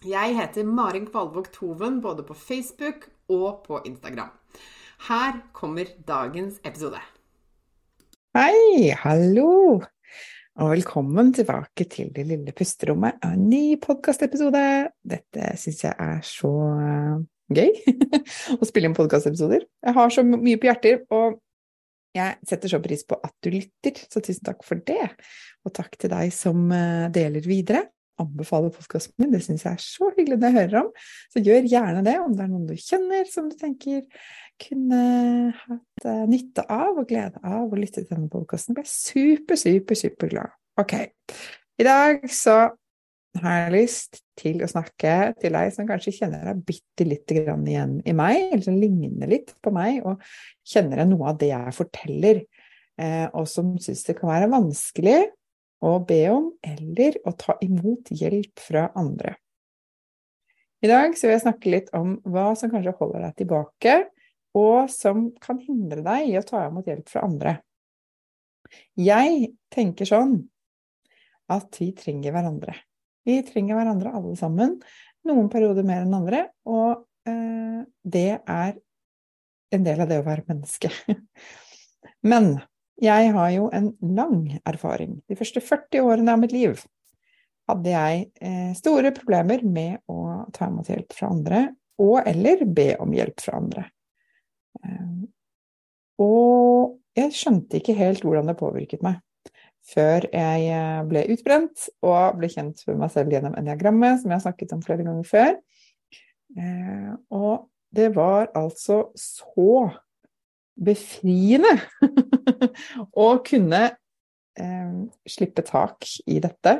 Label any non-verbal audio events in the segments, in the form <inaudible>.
Jeg heter Marin Kvalvåg Toven både på Facebook og på Instagram. Her kommer dagens episode. Hei, hallo, og velkommen tilbake til Det lille pusterommet av en ny podkastepisode. Dette syns jeg er så uh, gøy, <laughs> å spille inn podkastepisoder. Jeg har så mye på hjertet, og jeg setter så pris på at du lytter, så tusen takk for det. Og takk til deg som uh, deler videre anbefaler podkasten min. Det syns jeg er så hyggelig når jeg hører om. Så gjør gjerne det om det er noen du kjenner som du tenker kunne hatt uh, nytte av og glede av å lytte til denne podkasten. Blir super, super, superglad. Ok. I dag så har jeg lyst til å snakke til deg som kanskje kjenner deg bitte lite grann igjen i meg, eller som ligner litt på meg, og kjenner igjen noe av det jeg forteller, eh, og som syns det kan være vanskelig å be om eller å ta imot hjelp fra andre. I dag vil jeg snakke litt om hva som kanskje holder deg tilbake, og som kan hindre deg i å ta imot hjelp fra andre. Jeg tenker sånn at vi trenger hverandre. Vi trenger hverandre alle sammen, noen perioder mer enn andre, og eh, det er en del av det å være menneske. <laughs> Men jeg har jo en lang erfaring. De første 40 årene av mitt liv hadde jeg eh, store problemer med å ta imot hjelp fra andre, og eller be om hjelp fra andre. Eh, og jeg skjønte ikke helt hvordan det påvirket meg, før jeg eh, ble utbrent og ble kjent med meg selv gjennom eniagrammet, som jeg har snakket om flere ganger før. Og det var altså så befriende <laughs> å kunne eh, slippe tak i dette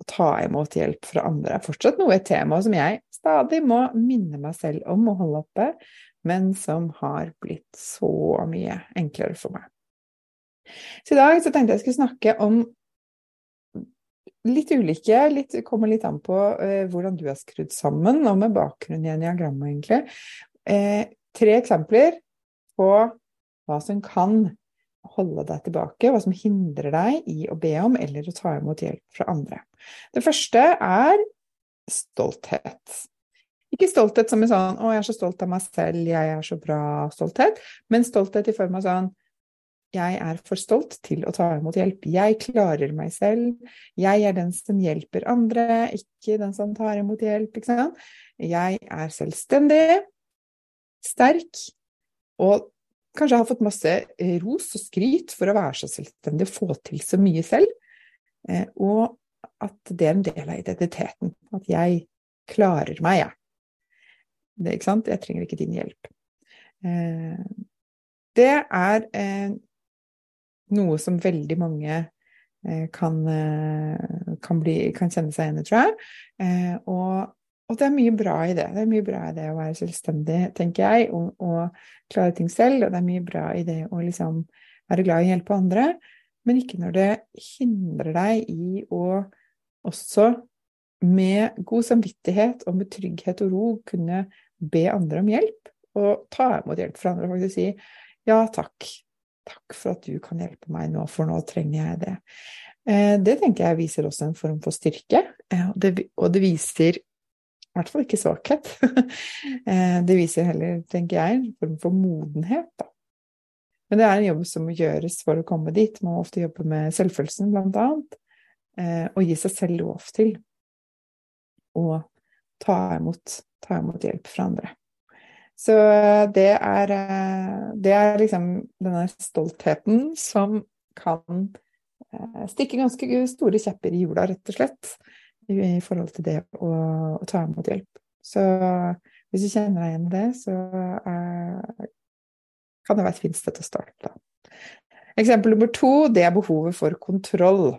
og ta imot hjelp fra andre. er fortsatt noe et tema som jeg stadig må minne meg selv om å holde oppe, men som har blitt så mye enklere for meg. Så i dag så tenkte jeg skulle snakke om litt ulike, litt, kommer litt an på eh, hvordan du er skrudd sammen, og med bakgrunn i eniagrammet, egentlig. Eh, tre eksempler på hva som kan holde deg tilbake, hva som hindrer deg i å be om eller å ta imot hjelp fra andre. Det første er stolthet. Ikke stolthet som en sånn 'Å, jeg er så stolt av meg selv, jeg er så bra', stolthet, men stolthet i form av sånn jeg er for stolt til å ta imot hjelp. Jeg klarer meg selv. Jeg er den som hjelper andre, ikke den som tar imot hjelp. Ikke sant? Jeg er selvstendig, sterk og kanskje har fått masse eh, ros og skryt for å være så selvstendig og få til så mye selv. Eh, og at det er en del av identiteten. At jeg klarer meg, jeg. Det, ikke sant? Jeg trenger ikke din hjelp. Eh, det er noe som veldig mange kan, kan, bli, kan kjenne seg igjen i, tror jeg. Og og det er mye bra i det. Det er mye bra i det å være selvstendig, tenker jeg, og, og klare ting selv. Og det er mye bra i det å liksom være glad i å hjelpe andre, men ikke når det hindrer deg i å også med god samvittighet og med trygghet og ro kunne be andre om hjelp, og ta imot hjelp fra andre og faktisk si ja, takk. Takk for at du kan hjelpe meg nå, for nå trenger jeg det. Eh, det tenker jeg viser også en form for styrke, eh, og det, viser hvert fall ikke svakhet. <laughs> Eh, det viser heller, tenker jeg, en form for modenhet, da. Men det er en jobb som må gjøres for å komme dit. Man må ofte jobbe med selvfølelsen, blant annet. Eh, og gi seg selv lov til å ta imot, ta imot hjelp fra andre. Så det er, det er liksom denne stoltheten som kan stikke ganske store kjepper i hjula, rett og slett i forhold til det å, å ta imot hjelp. Så hvis du kjenner deg igjen i det, så er, kan det være et fint sted å starte. Eksempel nummer to, det er behovet for kontroll.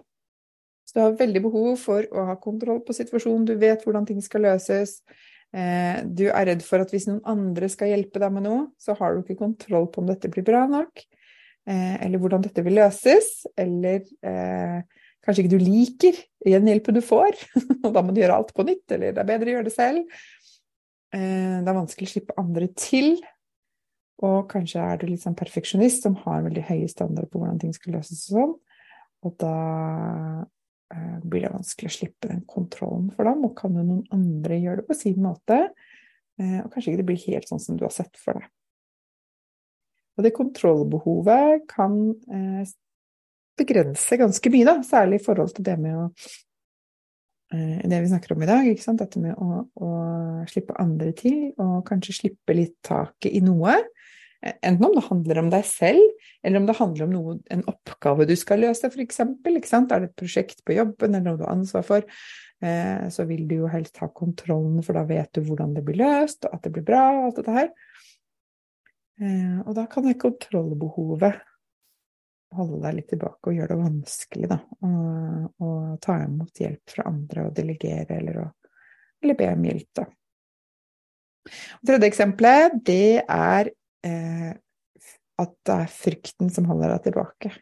Så du har veldig behov for å ha kontroll på situasjonen, du vet hvordan ting skal løses. Eh, du er redd for at hvis noen andre skal hjelpe deg med noe, så har du ikke kontroll på om dette blir bra nok, eh, eller hvordan dette vil løses, eller eh, kanskje ikke du liker gjenhjelpen du får, <laughs> og da må du gjøre alt på nytt, eller det er bedre å gjøre det selv. Eh, det er vanskelig å slippe andre til, og kanskje er du litt sånn perfeksjonist som har veldig høye standarder på hvordan ting skal løses og sånn, og da eh, blir det vanskelig å slippe den kontrollen for dem, og kan jo noen andre gjøre det på sin måte, eh, og kanskje ikke det blir helt sånn som du har sett for deg. Og det kontrollbehovet kan begrense ganske mye, da, særlig i forhold til det med å eh, det vi snakker om i dag, ikke sant? dette med å, å, slippe andre til, og kanskje slippe litt taket i noe. Eh, enten om det handler om deg selv, eller om det handler om noe, en oppgave du skal løse, f.eks. Er det et prosjekt på jobben eller noe du har ansvar for, eh, så vil du jo helst ha kontrollen, for da vet du hvordan det blir løst, og at det blir bra, og alt dette her. og da kan det kontrollbehovet holde deg litt tilbake og gjøre det vanskelig, da. Å ta imot hjelp fra andre og delegere eller, å, eller be om hjelp, da. Og tredje eksempelet, det er eh, at det er frykten som holder deg tilbake.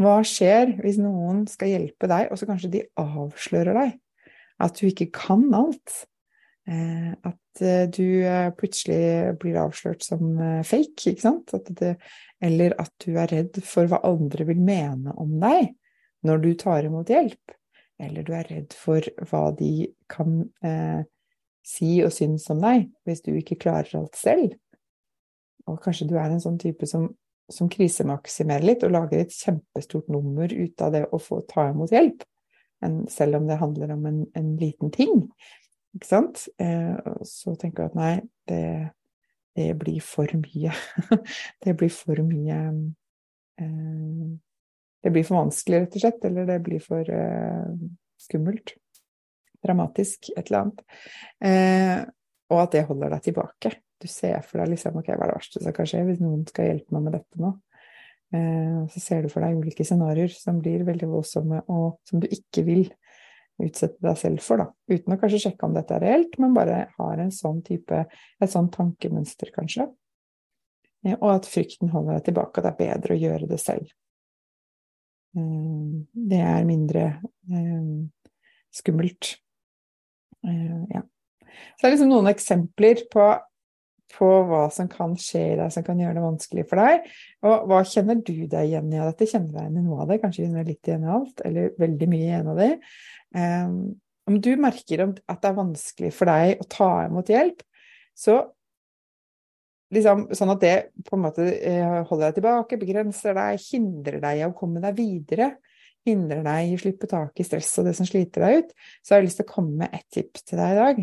Hva skjer hvis noen skal hjelpe deg, og så kanskje de avslører deg? At du ikke kan alt? Eh, at eh, du eh, plutselig blir avslørt som fake, ikke sant? At det, eller at du er redd for hva andre vil mene om deg når du tar imot hjelp. Eller du er redd for hva de kan eh, si og synes om deg hvis du ikke klarer alt selv. Og kanskje du er en sånn type som, som krisemaksimerer litt og lager et kjempestort nummer ut av det å få ta imot hjelp, en, selv om det handler om en, en liten ting. Ikke sant? Eh, så tenker du at nei, det, det blir for mye. <laughs> det blir for mye eh, Det blir for vanskelig, rett og slett. Eller det blir for eh, skummelt. Dramatisk, et eller annet. Eh, og at det holder deg tilbake. Du ser for deg liksom ok, hva er det verste som kan skje hvis noen skal hjelpe meg med dette nå? Så ser du for deg ulike scenarioer som blir veldig voldsomme, og som du ikke vil utsette deg selv for, da. Uten å kanskje sjekke om dette er reelt, men bare har en sånn type, et sånn tankemønster, kanskje. Og at frykten holder deg tilbake, at det er bedre å gjøre det selv. Eh, det er mindre eh, skummelt. Eh, ja. Så det er liksom noen eksempler på, på hva som kan skje i deg som kan gjøre det vanskelig for deg. Og hva kjenner du deg igjen i av dette? Kjenner du deg igjen i noe av det? Kanskje litt igjen i alt, eller veldig mye igjen av det? Um, om du merker at det er vanskelig for deg å ta imot hjelp, så liksom, sånn at det på en måte eh, holder deg tilbake, begrenser deg, hindrer deg i å komme deg videre, hindrer deg i å slippe tak i stress og det som sliter deg ut, så har jeg lyst til å komme med ett tips til deg i dag.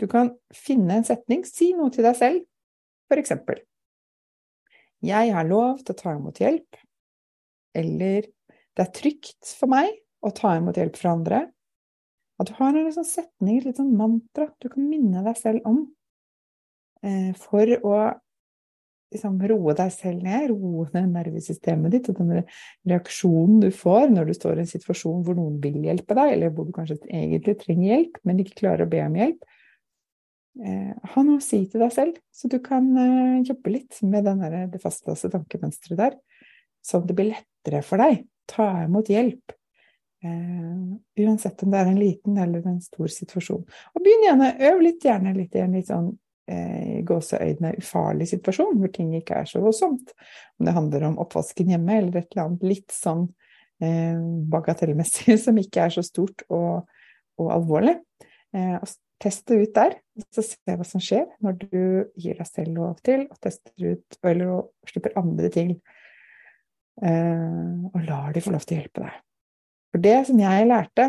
Du kan finne en setning, si noe til deg selv, for eksempel. Jeg har lov til å ta imot hjelp, eller det er trygt for meg å ta imot hjelp fra andre. At du har en sånn setning, et litt sånn mantra du kan minne deg selv om eh, for å liksom, roe deg selv ned, roe ned nervesystemet ditt og den reaksjonen du får når du står i en situasjon hvor noen vil hjelpe deg, eller hvor du kanskje egentlig trenger hjelp, men ikke klarer å be om hjelp. Eh, ha noe å si til deg selv, så du kan eh, jobbe litt med denne, det fastlåste tankemønsteret der, sånn det blir lettere for deg. Ta imot hjelp. Uh, uansett om det er en liten eller en stor situasjon. Og begynn gjerne, øv litt gjerne litt i en litt sånn uh, gåseøyne ufarlig situasjon, hvor ting ikke er så voldsomt. Om det handler om oppvasken hjemme eller et eller annet litt sånn eh, bagatellmessig <laughs> som ikke er så stort og, og alvorlig. og Test det ut der, og så se hva som skjer når du gir deg selv lov til å teste ut, eller slipper andre til, og lar de få lov til å hjelpe deg. For det som jeg lærte,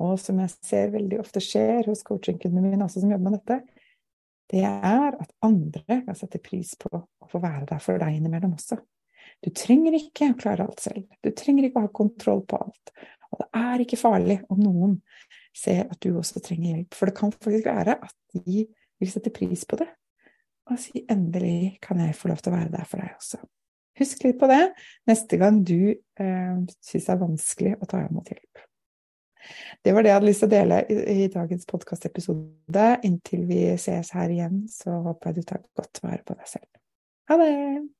og som jeg ser veldig ofte skjer hos coachingkundene mine også som jobber med dette, det er at andre kan sette pris på å få være der for deg innimellom også. Du trenger ikke å klare alt selv. Du trenger ikke å ha kontroll på alt. Og det er ikke farlig om noen ser at du også trenger hjelp, for det kan faktisk være at de vil sette pris på det og si 'endelig kan jeg få lov til å være der for deg også'. Husk litt på det neste gang du eh, syns det er vanskelig å ta imot hjelp. Det var det jeg hadde lyst til å dele i, i dagens podkastepisode. Inntil vi ses her igjen, så håper jeg du tar godt vare på deg selv. Ha det!